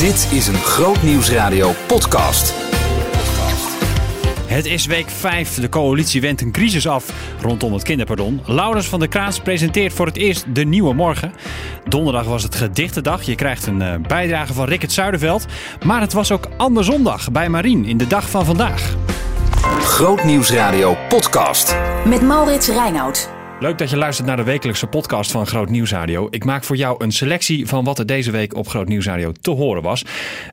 Dit is een Groot Nieuwsradio podcast. Het is week 5. De coalitie wendt een crisis af rondom het kinderpardon. Laurens van der Kraans presenteert voor het eerst de nieuwe morgen. Donderdag was het gedichtendag. Je krijgt een uh, bijdrage van Rickert Zuiderveld. Maar het was ook anderzondag bij Marien in de dag van vandaag. Groot Nieuwsradio podcast. Met Maurits Reinoud. Leuk dat je luistert naar de wekelijkse podcast van Groot Nieuwsradio. Ik maak voor jou een selectie van wat er deze week op Groot Nieuwsradio te horen was.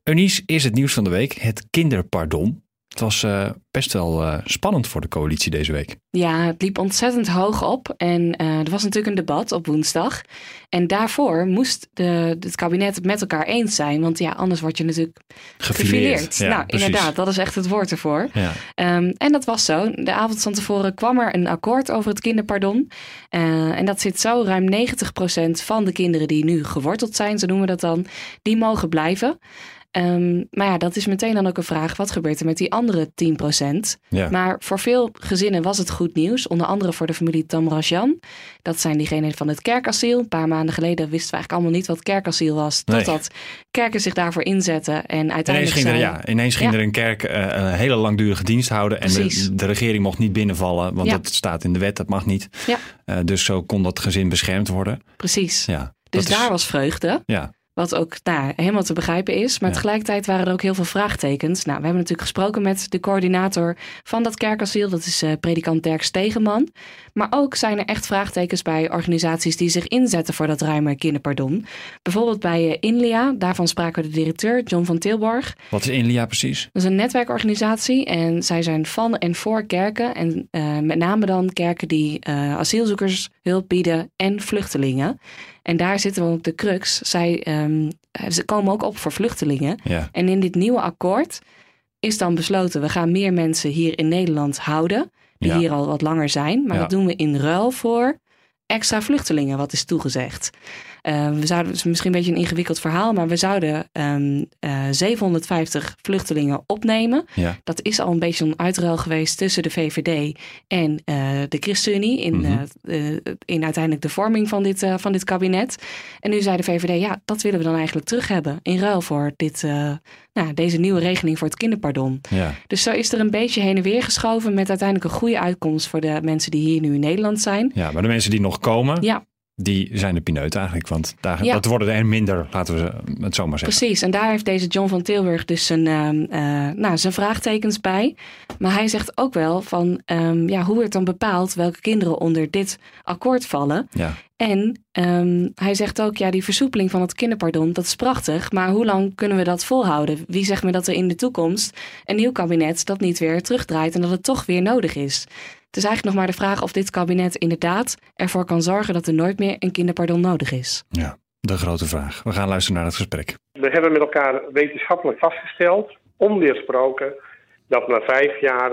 Eunice is het nieuws van de week, het kinderpardon. Het was uh, best wel uh, spannend voor de coalitie deze week. Ja, het liep ontzettend hoog op. En uh, er was natuurlijk een debat op woensdag. En daarvoor moest de, het kabinet het met elkaar eens zijn. Want ja, anders word je natuurlijk gefileerd. Ja, nou, precies. inderdaad, dat is echt het woord ervoor. Ja. Um, en dat was zo. De avond van tevoren kwam er een akkoord over het kinderpardon. En dat zit zo. Ruim 90% van de kinderen die nu geworteld zijn, zo noemen we dat dan, die mogen blijven. Um, maar ja, dat is meteen dan ook een vraag: wat gebeurt er met die andere 10%? Ja. Maar voor veel gezinnen was het goed nieuws. Onder andere voor de familie Tamrajan. Dat zijn diegenen van het kerkasiel. Een paar maanden geleden wisten we eigenlijk allemaal niet wat kerkasiel was. Nee. Totdat kerken zich daarvoor inzetten. En uiteindelijk Ineens ging, er, zei- ja, ineens ging Ja. er een kerk uh, een hele langdurige dienst houden. En de, de regering mocht niet binnenvallen, want Ja. dat staat in de wet, dat mag niet. Ja. Uh, dus zo kon dat gezin beschermd worden. Precies. Ja, dus dat is- daar was vreugde. Ja, Wat ook nou, helemaal te begrijpen is. Maar Ja. tegelijkertijd waren er ook heel veel vraagtekens. Nou, we hebben natuurlijk gesproken met de coördinator van dat kerkasiel. Dat is eh, predikant Dirk Stegeman. Maar ook zijn er echt vraagtekens bij organisaties die zich inzetten voor dat ruime kinderpardon. Bijvoorbeeld bij eh, Inlia. Daarvan spraken we de directeur, John van Tilborg. wat is Inlia precies? Dat is een netwerkorganisatie en zij zijn van en voor kerken. En eh, met name dan kerken die asielzoekers hulp bieden en vluchtelingen. En daar zitten we op de crux. Zij ehm, ze komen ook op voor vluchtelingen. Ja, En in dit nieuwe akkoord is dan besloten... we gaan meer mensen hier in Nederland houden... die Ja. hier al wat langer zijn. Maar Ja. dat doen we in ruil voor extra vluchtelingen, wat is toegezegd. Eh, we zouden, het is misschien een beetje een ingewikkeld verhaal... maar we zouden ehm, eh, 750 vluchtelingen opnemen. ja. Dat is al een beetje een uitruil geweest tussen de VVD en eh, de ChristenUnie in, Mhm. eh, eh, in uiteindelijk de vorming van dit, eh, van dit kabinet. En nu zei de VVD, ja, dat willen we dan eigenlijk terug hebben in ruil voor dit, eh, nou, deze nieuwe regeling voor het kinderpardon. ja. Dus zo is er een beetje heen en weer geschoven met uiteindelijk een goede uitkomst voor de mensen die hier nu in Nederland zijn. Ja, maar de mensen die nog komen, Ja, die zijn de pineut eigenlijk. Want daar, Ja. dat worden er minder, laten we ze- het zo maar zeggen. Precies, en daar heeft deze John van Tilburg dus zijn, ehm, eh, nou, zijn vraagtekens bij. Maar hij zegt ook wel van ehm, ja, hoe wordt dan bepaald welke kinderen onder dit akkoord vallen. Ja, En ehm, hij zegt ook, ja, die versoepeling van het kinderpardon, dat is prachtig. Maar hoe lang kunnen we dat volhouden? Wie zegt me dat er in de toekomst een nieuw kabinet dat niet weer terugdraait en dat het toch weer nodig is? Het is eigenlijk nog maar de vraag of dit kabinet inderdaad ervoor kan zorgen dat er nooit meer een kinderpardon nodig is. ja, de grote vraag. We gaan luisteren naar het gesprek. We hebben met elkaar wetenschappelijk vastgesteld, onweersproken, dat na vijf jaar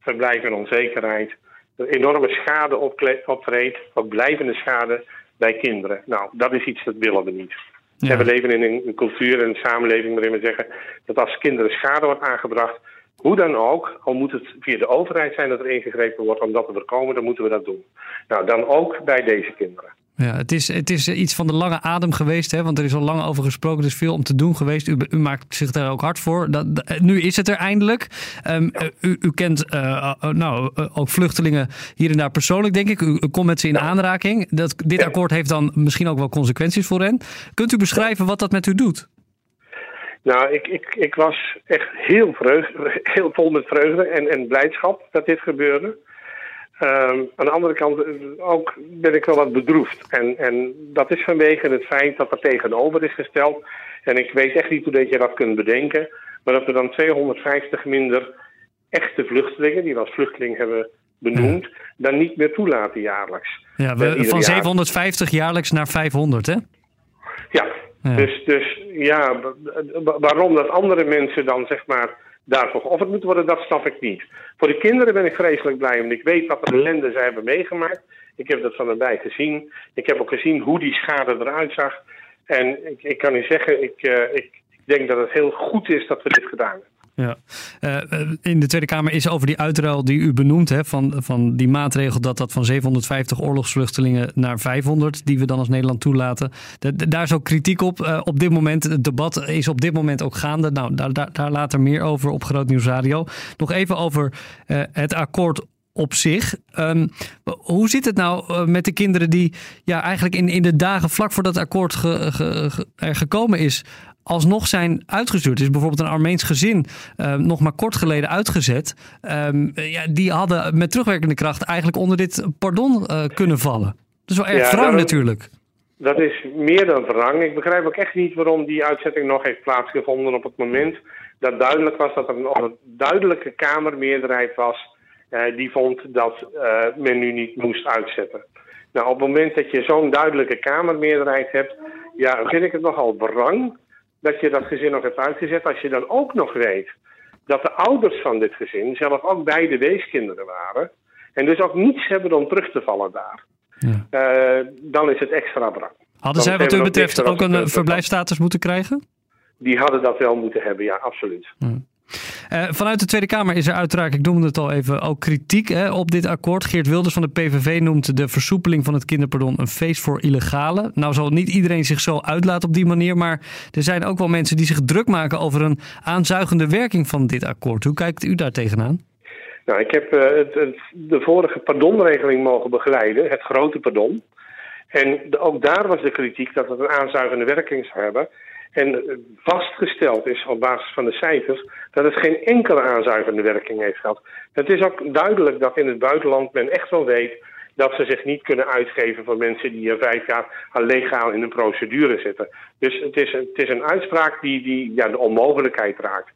verblijf en onzekerheid er enorme schade optreedt, ook blijvende schade bij kinderen. Nou, dat is iets dat willen we niet. Ja. We leven in een, een cultuur en een samenleving waarin we zeggen dat als kinderen schade wordt aangebracht, hoe dan ook, al moet het via de overheid zijn dat er ingegrepen wordt om dat te voorkomen, dan moeten we dat doen. Nou, dan ook bij deze kinderen. Ja, het is, het is iets van de lange adem geweest, hè, want er is al lang over gesproken. Er is veel om te doen geweest. U, u maakt zich daar ook hard voor. Dat, dat- nu is het er eindelijk. Ehm, eh, u, u kent eh, eh, nou, eh, ook vluchtelingen hier en daar persoonlijk, denk ik. U, u komt met ze in aanraking. Dat, dit akkoord heeft dan misschien ook wel consequenties voor hen. Kunt u beschrijven wat dat met u doet? Nou, ik, ik, ik was echt heel, heel vol met vreugde en, en blijdschap dat dit gebeurde. Ehm, aan de andere kant eh, ook ben ik wel wat bedroefd. En, en dat is vanwege het feit dat er tegenover is gesteld. En ik weet echt niet hoe dat je dat kunt bedenken. Maar dat we dan 250 minder echte vluchtelingen, die we als vluchteling hebben benoemd, dan niet meer toelaten jaarlijks. Ja, Eh, we, van jaar. 750 jaarlijks naar 500, hè? Ja, Dus, dus ja, wa- wa- waarom dat andere mensen dan zeg maar daarvoor geofferd moeten worden, dat snap ik niet. Voor de kinderen ben ik vreselijk blij, want ik weet wat de ellende zij hebben meegemaakt. Ik heb dat van nabij gezien. Ik heb ook gezien hoe die schade eruit zag. En ik, ik kan u zeggen, ik, eh, ik, ik denk dat het heel goed is dat we dit gedaan hebben. Ja. Uh, in de Tweede Kamer is over die uitruil die u benoemt, hè, van, van die maatregel dat dat van 750 oorlogsvluchtelingen naar 500, die we dan als Nederland toelaten. daar is ook kritiek op. Uh, op dit moment, het debat is op dit moment ook gaande. Nou, daar, daar, daar later meer over op Groot Nieuws Radio. Nog even over uh, het akkoord op zich. Um, hoe zit het nou met de kinderen die ja, eigenlijk in, in de dagen vlak voor dat akkoord er gekomen is, alsnog zijn uitgestuurd. is bijvoorbeeld een Armeens gezin uh, nog maar kort geleden uitgezet. Um, ja, die hadden met terugwerkende kracht eigenlijk onder dit pardon uh, kunnen vallen. Dat is wel erg ja, wrang natuurlijk. Dat is meer dan wrang. Ik begrijp ook echt niet waarom die uitzetting nog heeft plaatsgevonden op het moment dat duidelijk was dat er nog een duidelijke Kamermeerderheid was uh, die vond dat uh, men nu niet moest uitzetten. Nou, op het moment dat je zo'n duidelijke Kamermeerderheid hebt, ja, vind ik het nogal wrang dat je dat gezin nog hebt uitgezet. Als je dan ook nog weet dat de ouders van dit gezin zelf ook beide weeskinderen waren. En dus ook niets hebben om terug te vallen daar. Ja. Uh, dan is het extra wrang. Hadden zij wat u betreft ook een verblijfstatus moeten krijgen? Die hadden dat wel moeten hebben, ja, absoluut. Ja. Uh, vanuit de Tweede Kamer is er uiteraard, ik noemde het al even, ook kritiek hè, op dit akkoord. Geert Wilders van de PVV noemt de versoepeling van het kinderpardon een feest voor illegale. Nou zal niet iedereen zich zo uitlaten op die manier, maar er zijn ook wel mensen die zich druk maken over een aanzuigende werking van dit akkoord. Hoe kijkt u daar tegenaan? Nou, ik heb uh, het, het, de vorige pardonregeling mogen begeleiden, het grote pardon. En ook daar was de kritiek dat het een aanzuigende werking zou hebben. En vastgesteld is op basis van de cijfers dat het geen enkele aanzuigende werking heeft gehad. Het is ook duidelijk dat in het buitenland men echt wel weet dat ze zich niet kunnen uitgeven voor mensen die er vijf jaar al legaal in een procedure zitten. Dus het is, het is een uitspraak die, die ja, de onmogelijkheid raakt.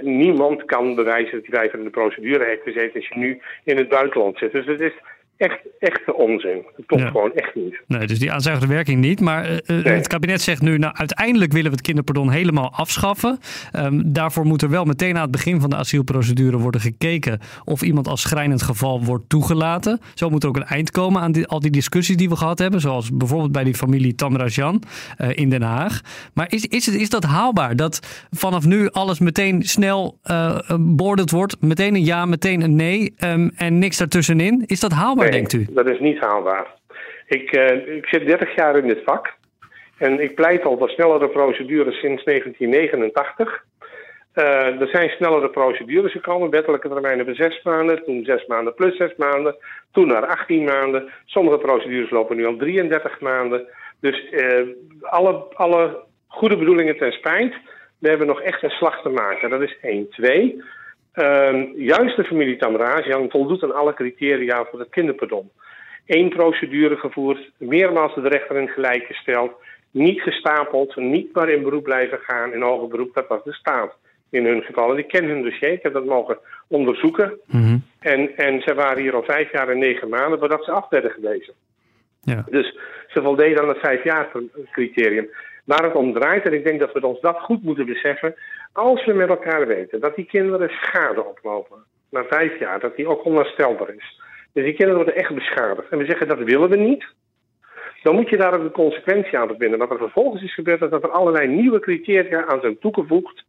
Niemand kan bewijzen dat hij vijf jaar in de procedure heeft gezeten als je nu in het buitenland zit. Dus het is echt, echte onzin. Het klopt ja. gewoon echt niet. Nee, dus die aanzuigende werking niet. Maar uh, nee. het kabinet zegt nu, nou uiteindelijk willen we het kinderpardon helemaal afschaffen. Um, daarvoor moet er wel meteen aan het begin van de asielprocedure worden gekeken of iemand als schrijnend geval wordt toegelaten. Zo moet er ook een eind komen aan die, al die discussies die we gehad hebben. Zoals bijvoorbeeld bij die familie Tamrajan uh, in Den Haag. Maar is, is, het, is dat haalbaar? Dat vanaf nu alles meteen snel uh, beoordeeld wordt? Meteen een ja, meteen een nee um, en niks daartussenin? Is dat haalbaar? Denkt u? Dat is niet haalbaar. Ik, uh, ik zit 30 jaar in dit vak. En ik pleit al voor snellere procedures sinds 1989. Uh, er zijn snellere procedures gekomen. Wettelijke termijnen van zes maanden. Toen zes maanden plus zes maanden. Toen naar 18 maanden. Sommige procedures lopen nu al 33 maanden. Dus uh, alle, alle goede bedoelingen ten spijt. We hebben nog echt een slag te maken. Dat is één. Twee. Uh, juist de familie Tamrazian voldoet aan alle criteria voor het kinderpardon. Eén procedure gevoerd, meermaals de rechter in gelijk gesteld, niet gestapeld, niet maar in beroep blijven gaan, in hoger beroep, dat was de staat in hun geval. En ik ken hun dossier, ik heb dat mogen onderzoeken. Mm -hmm. en, en ze waren hier al vijf jaar en negen maanden voordat ze af werden gewezen. Ja. Dus ze voldeden aan het vijf jaar criterium. Waar het om draait, en ik denk dat we ons dat goed moeten beseffen, als we met elkaar weten dat die kinderen schade oplopen na vijf jaar, dat die ook onherstelbaar is. Dus die kinderen worden echt beschadigd. En we zeggen dat willen we niet. Dan moet je daar ook de consequentie aan verbinden. Wat er vervolgens is gebeurd, is dat er allerlei nieuwe criteria aan zijn toegevoegd.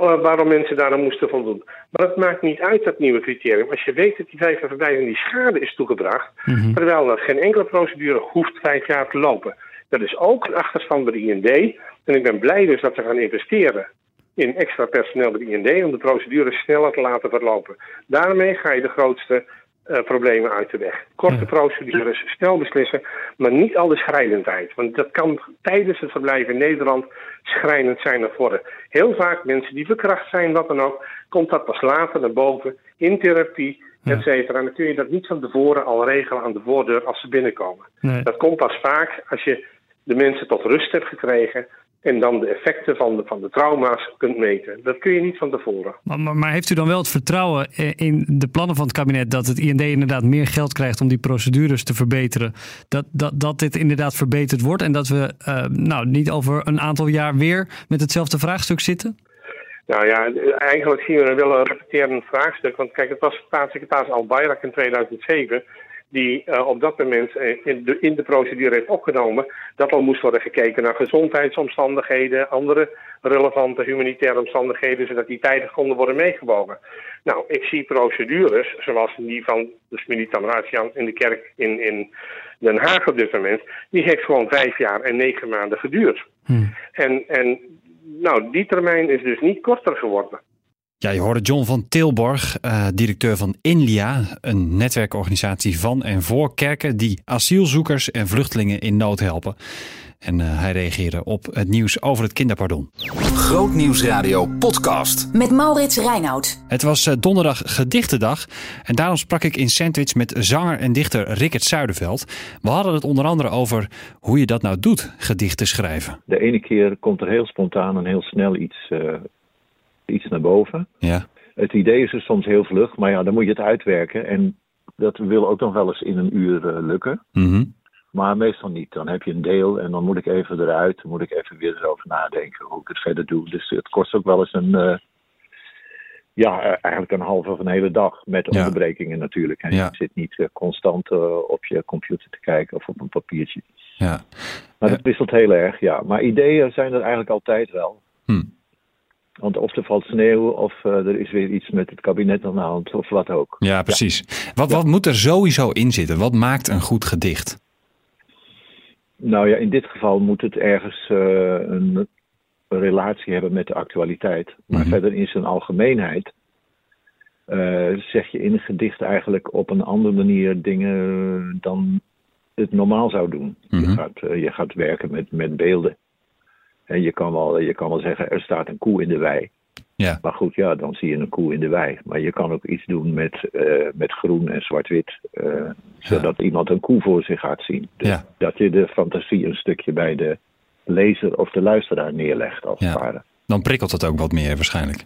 waarom mensen daar aan moesten voldoen. Maar het maakt niet uit, dat nieuwe criterium. Als je weet dat die vijf jaar voorbij en die schade is toegebracht. Mm-hmm. terwijl er geen enkele procedure hoeft vijf jaar te lopen. Dat is ook een achterstand bij de IND. En ik ben blij dus dat ze gaan investeren in extra personeel bij de IND om de procedure sneller te laten verlopen. Daarmee ga je de grootste uh, problemen uit de weg. Korte ja. procedures, snel beslissen, maar niet al de schrijnendheid. Want dat kan tijdens het verblijf in Nederland schrijnend zijn naar voren. Heel vaak mensen die verkracht zijn, wat dan ook, komt dat pas later naar boven in therapie, et cetera. En dan kun je dat niet van tevoren al regelen aan de voordeur als ze binnenkomen. Nee. Dat komt pas vaak als je de mensen tot rust hebt gekregen en dan de effecten van de, van de trauma's kunt meten. Dat kun je niet van tevoren. Maar, maar, maar, heeft u dan wel het vertrouwen in de plannen van het kabinet dat het IND inderdaad meer geld krijgt om die procedures te verbeteren? Dat, dat, dat dit inderdaad verbeterd wordt en dat we uh, nou, niet over een aantal jaar weer met hetzelfde vraagstuk zitten? Nou ja, eigenlijk zien we wel een repeterend vraagstuk. Want kijk, het was staatssecretaris Al Bayrak in 2007 die eh, op dat moment eh, in, de, in de procedure heeft opgenomen, dat al moest worden gekeken naar gezondheidsomstandigheden, andere relevante humanitaire omstandigheden, zodat die tijdig konden worden meegewogen. Nou, ik zie procedures, zoals die van de Smilitamaratian in de kerk in, in Den Haag op dit moment, die heeft gewoon vijf jaar en negen maanden geduurd. En, en nou, die termijn is dus niet korter geworden. Ja, je hoorde John van Tilborg, eh, directeur van INLIA, een netwerkorganisatie van en voor kerken die asielzoekers en vluchtelingen in nood helpen. En eh, hij reageerde op het nieuws over het kinderpardon. Grootnieuwsradio podcast. Met Maurits Reinoud. Het was eh, donderdag gedichtendag en daarom sprak ik in Sandwich met zanger en dichter Rickert Zuiderveld. We hadden het onder andere over hoe je dat nou doet, gedichten schrijven. De ene keer komt er heel spontaan en heel snel iets, eh, iets naar boven. Ja, Het idee is er soms heel vlug, maar ja, dan moet je het uitwerken. En dat wil ook nog wel eens in een uur eh, lukken. Mhm. Maar meestal niet. Dan heb je een deel en dan moet ik even eruit. Dan moet ik even weer erover nadenken hoe ik het verder doe. Dus het kost ook wel eens een, eh, ja, eh, eigenlijk een halve of een hele dag. Met Ja. onderbrekingen natuurlijk. En Ja. je zit niet constant op je computer te kijken of op een papiertje. ja. Maar dat wisselt heel erg, ja. Maar ideeën zijn er eigenlijk altijd wel. Want of er valt sneeuw, of eh, er is weer iets met het kabinet aan de hand, of wat ook. ja precies. Wat, wat moet er sowieso in zitten? Wat maakt een goed gedicht? Nou ja, in dit geval moet het ergens eh, een, relatie hebben met de actualiteit. Maar Mhm. verder in zijn algemeenheid eh, zeg je in een gedicht eigenlijk op een andere manier dingen dan het normaal zou doen. Mhm. je, gaat, eh, je gaat werken met, met beelden. En je kan, wel, je kan wel zeggen, er staat een koe in de wei. Ja, Maar goed, ja, dan zie je een koe in de wei. Maar je kan ook iets doen met, eh, met groen en zwart-wit. eh, zodat iemand een koe voor zich gaat zien. Dus Ja. Dat je de fantasie een stukje bij de lezer of de luisteraar neerlegt, als Ja. het ware. dan prikkelt het ook wat meer waarschijnlijk.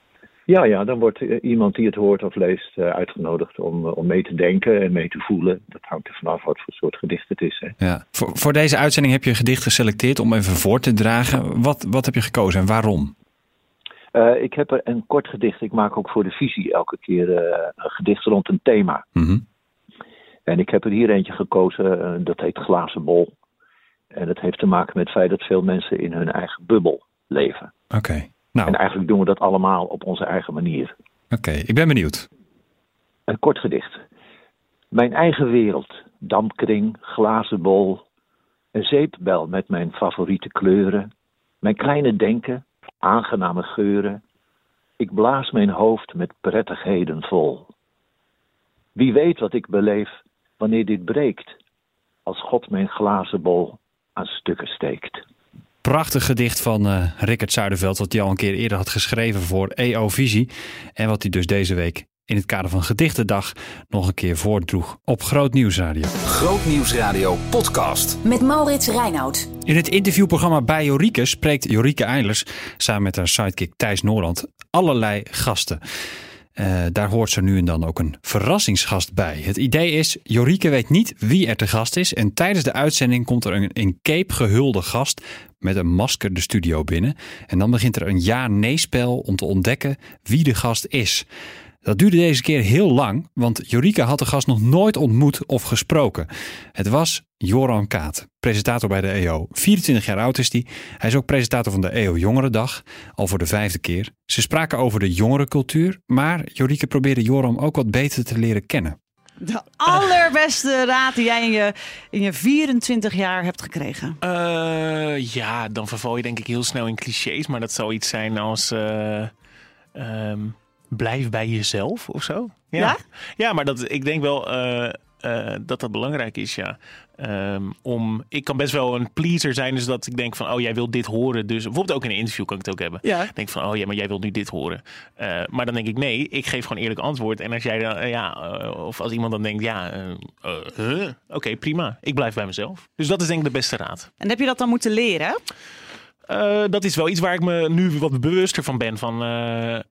Ja, ja, dan wordt eh, iemand die het hoort of leest eh, uitgenodigd om, eh, om mee te denken en mee te voelen. Dat hangt er vanaf wat voor soort gedicht het is. Hè. Ja. Voor, voor deze uitzending heb je een gedicht geselecteerd om even voor te dragen. Wat, wat heb je gekozen en waarom? Ik heb er een kort gedicht. Ik maak ook voor de visie elke keer een gedicht rond een thema. Mhm. En ik heb er hier eentje gekozen, dat heet Glazen Bol. En dat heeft te maken met het feit dat veel mensen in hun eigen bubbel leven. Oké. Nou, En eigenlijk doen we dat allemaal op onze eigen manier. oké. Ik ben benieuwd. Een kort gedicht. Mijn eigen wereld, dampkring, glazen bol. Een zeepbel met mijn favoriete kleuren. Mijn kleine denken, aangename geuren. Ik blaas mijn hoofd met prettigheden vol. Wie weet wat ik beleef wanneer dit breekt. Als God mijn glazen bol aan stukken steekt. Prachtig gedicht van eh Rickert Zuiderveld, wat hij al een keer eerder had geschreven voor EO Visie. En wat hij dus deze week in het kader van Gedichtendag nog een keer voordroeg op Groot Nieuwsradio. Grootnieuwsradio podcast. Met Maurits Reinoud. In het interviewprogramma bij Jorike spreekt Jorike Eilers samen met haar sidekick Thijs Noorland allerlei gasten. Eh, daar hoort ze nu en dan ook een verrassingsgast bij. Het idee is, Jorike weet niet wie er te gast is. En tijdens de uitzending komt er een in cape gehulde gast met een masker de studio binnen. En dan begint er een ja-nee-spel om te ontdekken wie de gast is. Dat duurde deze keer heel lang, want Jorike had de gast nog nooit ontmoet of gesproken. Het was Joran Kaat, presentator bij de EO. 24 jaar oud is hij. Hij is ook presentator van de EO Jongerendag, al voor de vijfde keer. Ze spraken over de jongerencultuur, maar Jorike probeerde Joram ook wat beter te leren kennen. De allerbeste raad die jij in je, in je 24 jaar hebt gekregen. Eh, ja, dan verval je denk ik heel snel in clichés. Maar dat zou iets zijn als... eh, ehm, blijf bij jezelf of zo. Ja? Ja, maar dat, ik denk wel eh, dat dat belangrijk is, ja. Ehm, om, ik kan best wel een pleaser zijn, dus dat ik denk van, oh, jij wil dit horen. Dus bijvoorbeeld ook in een interview kan ik het ook hebben. Ja. Denk van, oh ja, maar jij wilt nu dit horen. Eh, maar dan denk ik, nee, ik geef gewoon eerlijk antwoord. En als jij dan, eh, ja, eh, of als iemand dan denkt, ja, huh? oké, prima. Ik blijf bij mezelf. Dus dat is denk ik de beste raad. En heb je dat dan moeten leren? Dat is wel iets waar ik me nu wat bewuster van ben. Van,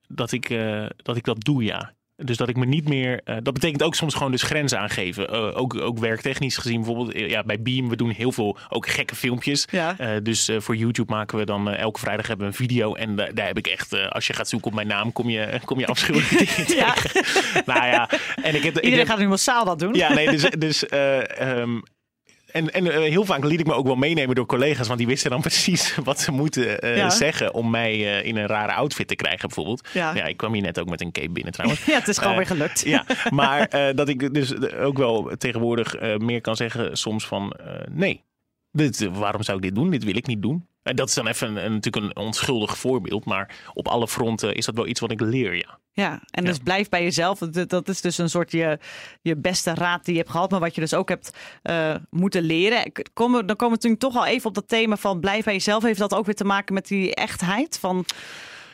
dat, ik, dat ik dat doe, ja. Dus dat ik me niet meer. eh, dat betekent ook soms gewoon dus grenzen aangeven. Eh, ook, ook werktechnisch gezien, bijvoorbeeld eh, ja, bij Beam, we doen heel veel ook gekke filmpjes. Ja. Dus voor YouTube maken we dan elke vrijdag hebben we een video. En da- daar heb ik echt, als je gaat zoeken op mijn naam, kom je, kom je Ja. tegen. nou ja, en ik heb. ik Iedereen heb- gaat nu massaal dat doen. ja, nee, dus. dus eh, ehm, en, en eh, heel vaak liet ik me ook wel meenemen door collega's, want die wisten dan precies wat ze moeten eh, Ja. zeggen om mij eh, in een rare outfit te krijgen, bijvoorbeeld. Ja. ik kwam hier net ook met een cape binnen trouwens. Ja, het is gewoon weer gelukt. Ja, maar dat ik dus ook wel tegenwoordig meer kan zeggen soms van nee, dit, waarom zou ik dit doen? Dit wil ik niet doen. En dat is dan even een, een- natuurlijk een onschuldig voorbeeld, maar op alle fronten is dat wel iets wat ik leer, ja. Ja, en dus blijf bij jezelf. Dat, is dus een soort je, je beste raad die je hebt gehad, maar wat je dus ook hebt eh, moeten leren. Dan komen we natuurlijk toch al even op dat thema van blijf bij jezelf. Heeft dat ook weer te maken met die echtheid van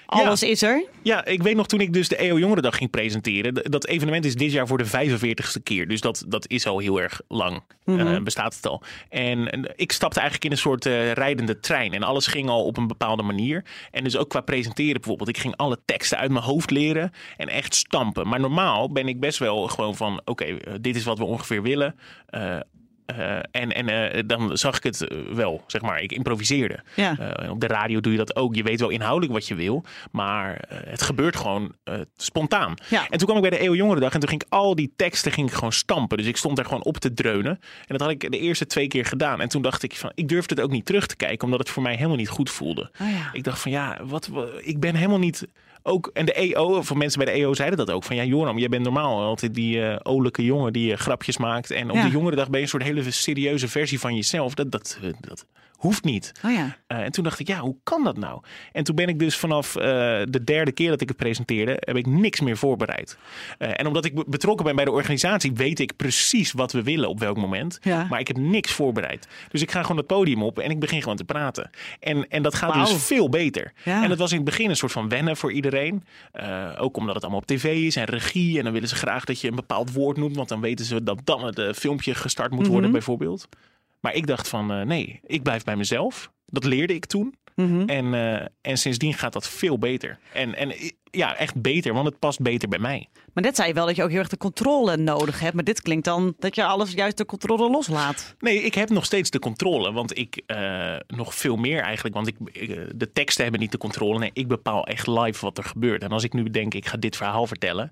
alles is er? Ja, ik weet nog toen ik dus de EO Jongerendag ging presenteren. Dat evenement is dit jaar voor de 45ste keer. Dus dat, dat is al heel erg lang. eh, bestaat het al. En, en ik stapte eigenlijk in een soort eh, rijdende trein. En alles ging al op een bepaalde manier. En dus ook qua presenteren bijvoorbeeld. Ik ging alle teksten uit mijn hoofd leren. En echt stampen. Maar normaal ben ik best wel gewoon van... Oké, eh, dit is wat we ongeveer willen. Eh, en en eh, dan zag ik het eh, wel, zeg maar. Ik improviseerde. Ja. Op de radio doe je dat ook. Je weet wel inhoudelijk wat je wil, maar het gebeurt gewoon spontaan. Ja. En toen kwam ik bij de Eeuw Jongerendag en toen ging ik al die teksten ging ik gewoon stampen. Dus ik stond er gewoon op te dreunen. En dat had ik de eerste twee keer gedaan. En toen dacht ik van, ik durfde het ook niet terug te kijken, omdat het voor mij helemaal niet goed voelde. Oh ja. Ik dacht van, ja, wat, wat- ik ben helemaal niet... Ook, en de EO, of mensen bij de EO zeiden dat ook. Van ja, Joram, jij bent normaal altijd die eh olijke jongen die eh, grapjes maakt. En op Ja. de jongerendag ben je een soort hele serieuze versie van jezelf. Dat, dat, eh, dat hoeft niet. Oh ja. Eh, en toen dacht ik, ja, hoe kan dat nou? En toen ben ik dus vanaf eh, de derde keer dat ik het presenteerde, heb ik niks meer voorbereid. Eh, en omdat ik be- betrokken ben bij de organisatie, weet ik precies wat we willen op welk moment. Ja. Maar ik heb niks voorbereid. Dus ik ga gewoon het podium op en ik begin gewoon te praten. En, en dat gaat dus veel beter. Ja. En dat was in het begin een soort van wennen voor iedereen. Ook omdat het allemaal op tv is en regie. En dan willen ze graag dat je een bepaald woord noemt, want dan weten ze dat dan het filmpje gestart moet worden, Mhm. bijvoorbeeld. Maar ik dacht van, eh, nee, ik blijf bij mezelf. Dat leerde ik toen. Mhm. En, eh, en sindsdien gaat dat veel beter. En, en ja, echt beter, want het past beter bij mij. Maar net zei je wel dat je ook heel erg de controle nodig hebt. Maar dit klinkt dan dat je alles juist de controle loslaat. Nee, ik heb nog steeds de controle. Want ik eh, nog veel meer eigenlijk. Want ik, eh, de teksten hebben niet de controle. Nee, ik bepaal echt live wat er gebeurt. En als ik nu denk, ik ga dit verhaal vertellen,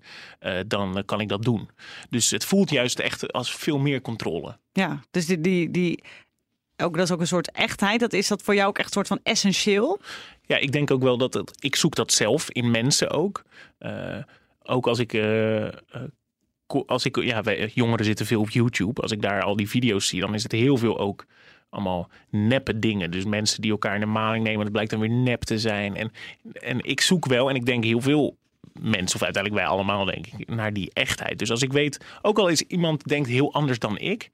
dan kan ik dat doen. Dus het voelt juist echt als veel meer controle. Ja, dus die, die, die, ook, dat is ook een soort echtheid. Dat is dat voor jou ook echt een soort van essentieel? Ja, ik denk ook wel dat ik zoek dat zelf in mensen ook. Eh, ook als ik, eh, eh, als ik, ja, jongeren zitten veel op YouTube. Als ik daar al die video's zie, dan is het heel veel ook allemaal neppe dingen. Dus mensen die elkaar in de maling nemen, dat blijkt dan weer nep te zijn. En, en ik zoek wel, en ik denk heel veel mensen, of uiteindelijk wij allemaal, denk ik, naar die echtheid. Dus als ik weet, ook al is iemand denkt heel anders dan ik,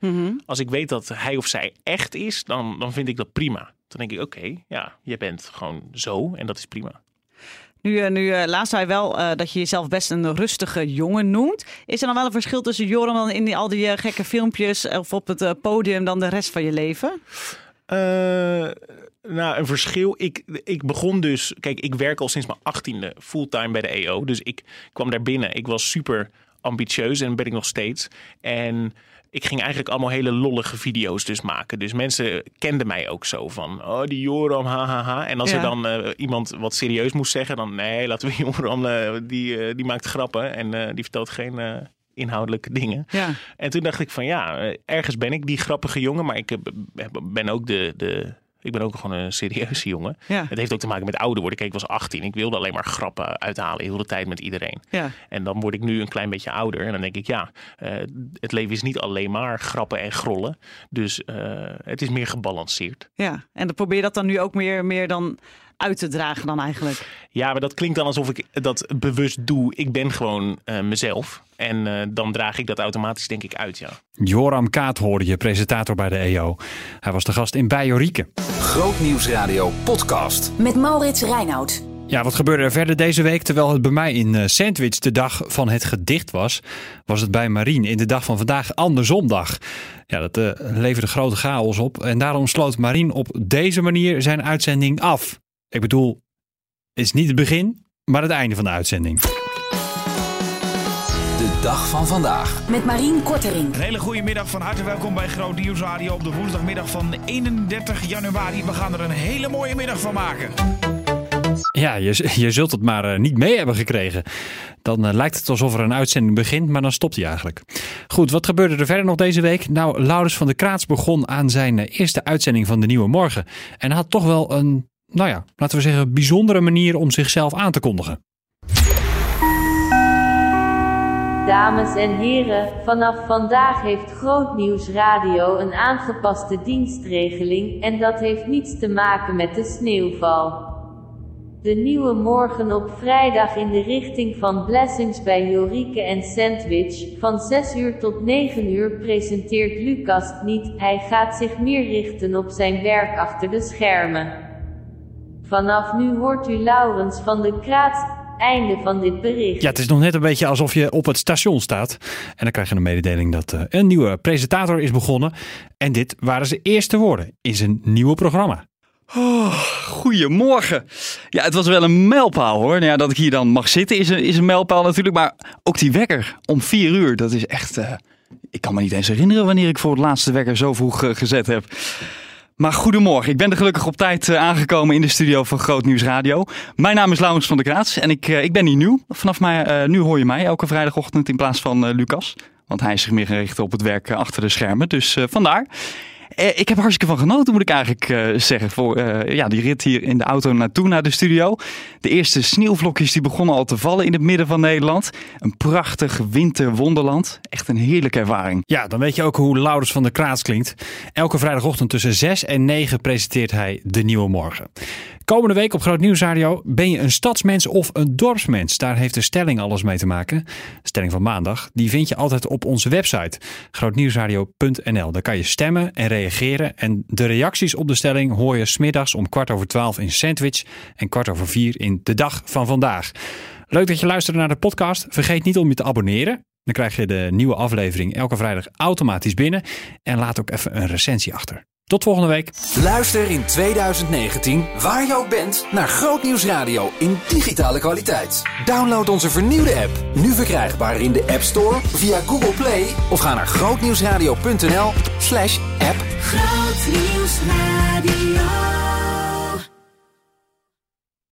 als ik weet dat hij of zij echt is, dan, dan vind ik dat prima. Dan denk ik, oké, ja, je bent gewoon zo en dat is prima. Nu, eh, nu eh, laatst zei wel eh, dat je jezelf best een rustige jongen noemt. Is er dan wel een verschil tussen Joram dan in die, al die gekke filmpjes of op het podium dan de rest van je leven? Nou, een verschil. Ik, ik begon dus. Kijk, ik werk al sinds mijn achttiende fulltime bij de EO. Dus ik kwam daar binnen. Ik was super ambitieus en ben ik nog steeds. En ik ging eigenlijk allemaal hele lollige video's dus maken. Dus mensen kenden mij ook zo van, oh die Joram, hahaha. En als Ja. er dan eh, iemand wat serieus moest zeggen, dan nee, laten we Joram, eh, die, eh, die maakt grappen en die vertelt geen inhoudelijke dingen. Ja. En toen dacht ik van ja, ergens ben ik die grappige jongen, maar ik ben ook de, de ik ben ook gewoon een serieuze jongen. Ja. Het heeft ook te maken met ouder worden. Kijk, ik was 18. Ik wilde alleen maar grappen uithalen, heel de tijd met iedereen. Ja. En dan word ik nu een klein beetje ouder. En dan denk ik, ja, eh, het leven is niet alleen maar grappen en grollen. Dus eh, het is meer gebalanceerd. Ja, en dan probeer je dat dan nu ook meer, meer dan uit te dragen dan eigenlijk. Ja, maar dat klinkt dan alsof ik dat bewust doe. Ik ben gewoon eh, mezelf. En eh, dan draag ik dat automatisch, denk ik, uit, ja. Joram Kaat hoorde je, presentator bij de EO. Hij was de gast in Bijorieke. Grootnieuwsradio podcast. Met Maurits Reinoud. Ja, wat gebeurde er verder deze week? Terwijl het bij mij in eh, Sandwich de dag van het gedicht was, was het bij Marien in de dag van vandaag andersomdag. Ja, dat eh, leverde grote chaos op. En daarom sloot Marien op deze manier zijn uitzending af. Ik bedoel, het is niet het begin, maar het einde van de uitzending. de dag van vandaag. Met Marien Kortering. Een hele goede middag, van harte welkom bij Groot Nieuws Radio op de woensdagmiddag van 31 januari. We gaan er een hele mooie middag van maken. Ja, je, je zult het maar eh, niet mee hebben gekregen. Dan eh, lijkt het alsof er een uitzending begint, maar dan stopt hij eigenlijk. Goed, wat gebeurde er verder nog deze week? Nou, Laurens van der Kraats begon aan zijn eh, eerste uitzending van de Nieuwe Morgen. En had toch wel een, nou ja, laten we zeggen, bijzondere manier om zichzelf aan te kondigen. Dames en heren, vanaf vandaag heeft Grootnieuws Radio een aangepaste dienstregeling en dat heeft niets te maken met de sneeuwval. De nieuwe morgen op vrijdag in de richting van Blessings bij Jorike en Sandwich, van 6 uur tot 9 uur presenteert Lucas niet, hij gaat zich meer richten op zijn werk achter de schermen. Vanaf nu hoort u Laurens van de Kraats, einde van dit bericht. Ja, het is nog net een beetje alsof je op het station staat. En dan krijg je een mededeling dat eh, een nieuwe presentator is begonnen. En dit waren zijn eerste woorden in zijn nieuwe programma. Oh, goedemorgen. Ja, het was wel een mijlpaal hoor. Nou ja, dat ik hier dan mag zitten is een, is een mijlpaal natuurlijk. Maar ook die wekker om vier uur, dat is echt... eh, ik kan me niet eens herinneren wanneer ik voor het laatste wekker zo vroeg eh, gezet heb. Maar goedemorgen, ik ben er gelukkig op tijd eh, aangekomen in de studio van Groot Nieuws Radio. Mijn naam is Laurens van der Kraats en ik, eh, ik ben hier nieuw. Vanaf mij, eh, nu hoor je mij elke vrijdagochtend in plaats van Lucas. Want hij is zich meer gericht op het werk achter de schermen, dus vandaar. Eh, ik heb hartstikke van genoten, moet ik eigenlijk eh, zeggen. Voor eh, ja, die rit hier in de auto naartoe naar de studio. De eerste sneeuwvlokjes die begonnen al te vallen in het midden van Nederland. Een prachtig winterwonderland. Echt een heerlijke ervaring. Ja, dan weet je ook hoe Laurens van der Kraats klinkt. Elke vrijdagochtend tussen 6 en 9 presenteert hij de Nieuwe Morgen. Komende week op Groot Nieuws Radio ben je een stadsmens of een dorpsmens. Daar heeft de stelling alles mee te maken. De stelling van maandag, die vind je altijd op onze website grootnieuwsradio.nl. Daar kan je stemmen en reageren. En de reacties op de stelling hoor je smiddags om kwart over twaalf in Sandwich en kwart over vier in De Dag van Vandaag. Leuk dat je luistert naar de podcast. Vergeet niet om je te abonneren. Dan krijg je de nieuwe aflevering elke vrijdag automatisch binnen. En laat ook even een recensie achter. Tot volgende week. Luister in 2019, waar je ook bent, naar Grootnieuws Radio in digitale kwaliteit. Download onze vernieuwde app, nu verkrijgbaar in de App Store, via Google Play of ga naar grootnieuwsradio.nl slash app. Grootnieuws Radio.